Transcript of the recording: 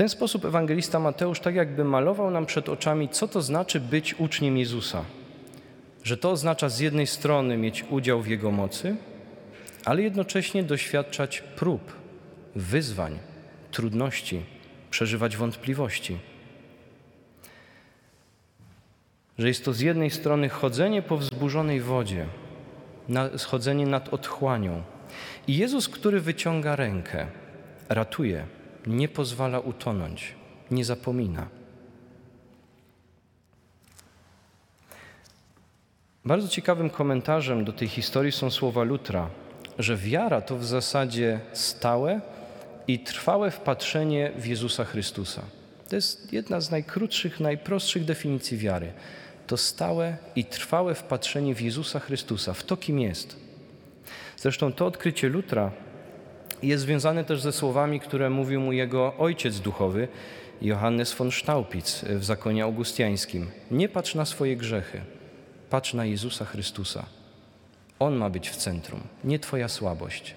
ten sposób ewangelista Mateusz tak jakby malował nam przed oczami, co to znaczy być uczniem Jezusa. Że to oznacza z jednej strony mieć udział w Jego mocy, ale jednocześnie doświadczać prób, wyzwań, trudności, przeżywać wątpliwości. Że jest to z jednej strony chodzenie po wzburzonej wodzie, schodzenie nad otchłanią. I Jezus, który wyciąga rękę, ratuje, nie pozwala utonąć, nie zapomina. Bardzo ciekawym komentarzem do tej historii są słowa Lutra, że wiara to w zasadzie stałe i trwałe wpatrzenie w Jezusa Chrystusa. To jest jedna z najkrótszych, najprostszych definicji wiary. To stałe i trwałe wpatrzenie w Jezusa Chrystusa, w to, kim jest. Zresztą to odkrycie Lutra jest związane też ze słowami, które mówił mu jego ojciec duchowy, Johannes von Staupitz w zakonie augustiańskim. Nie patrz na swoje grzechy, patrz na Jezusa Chrystusa. On ma być w centrum, nie Twoja słabość,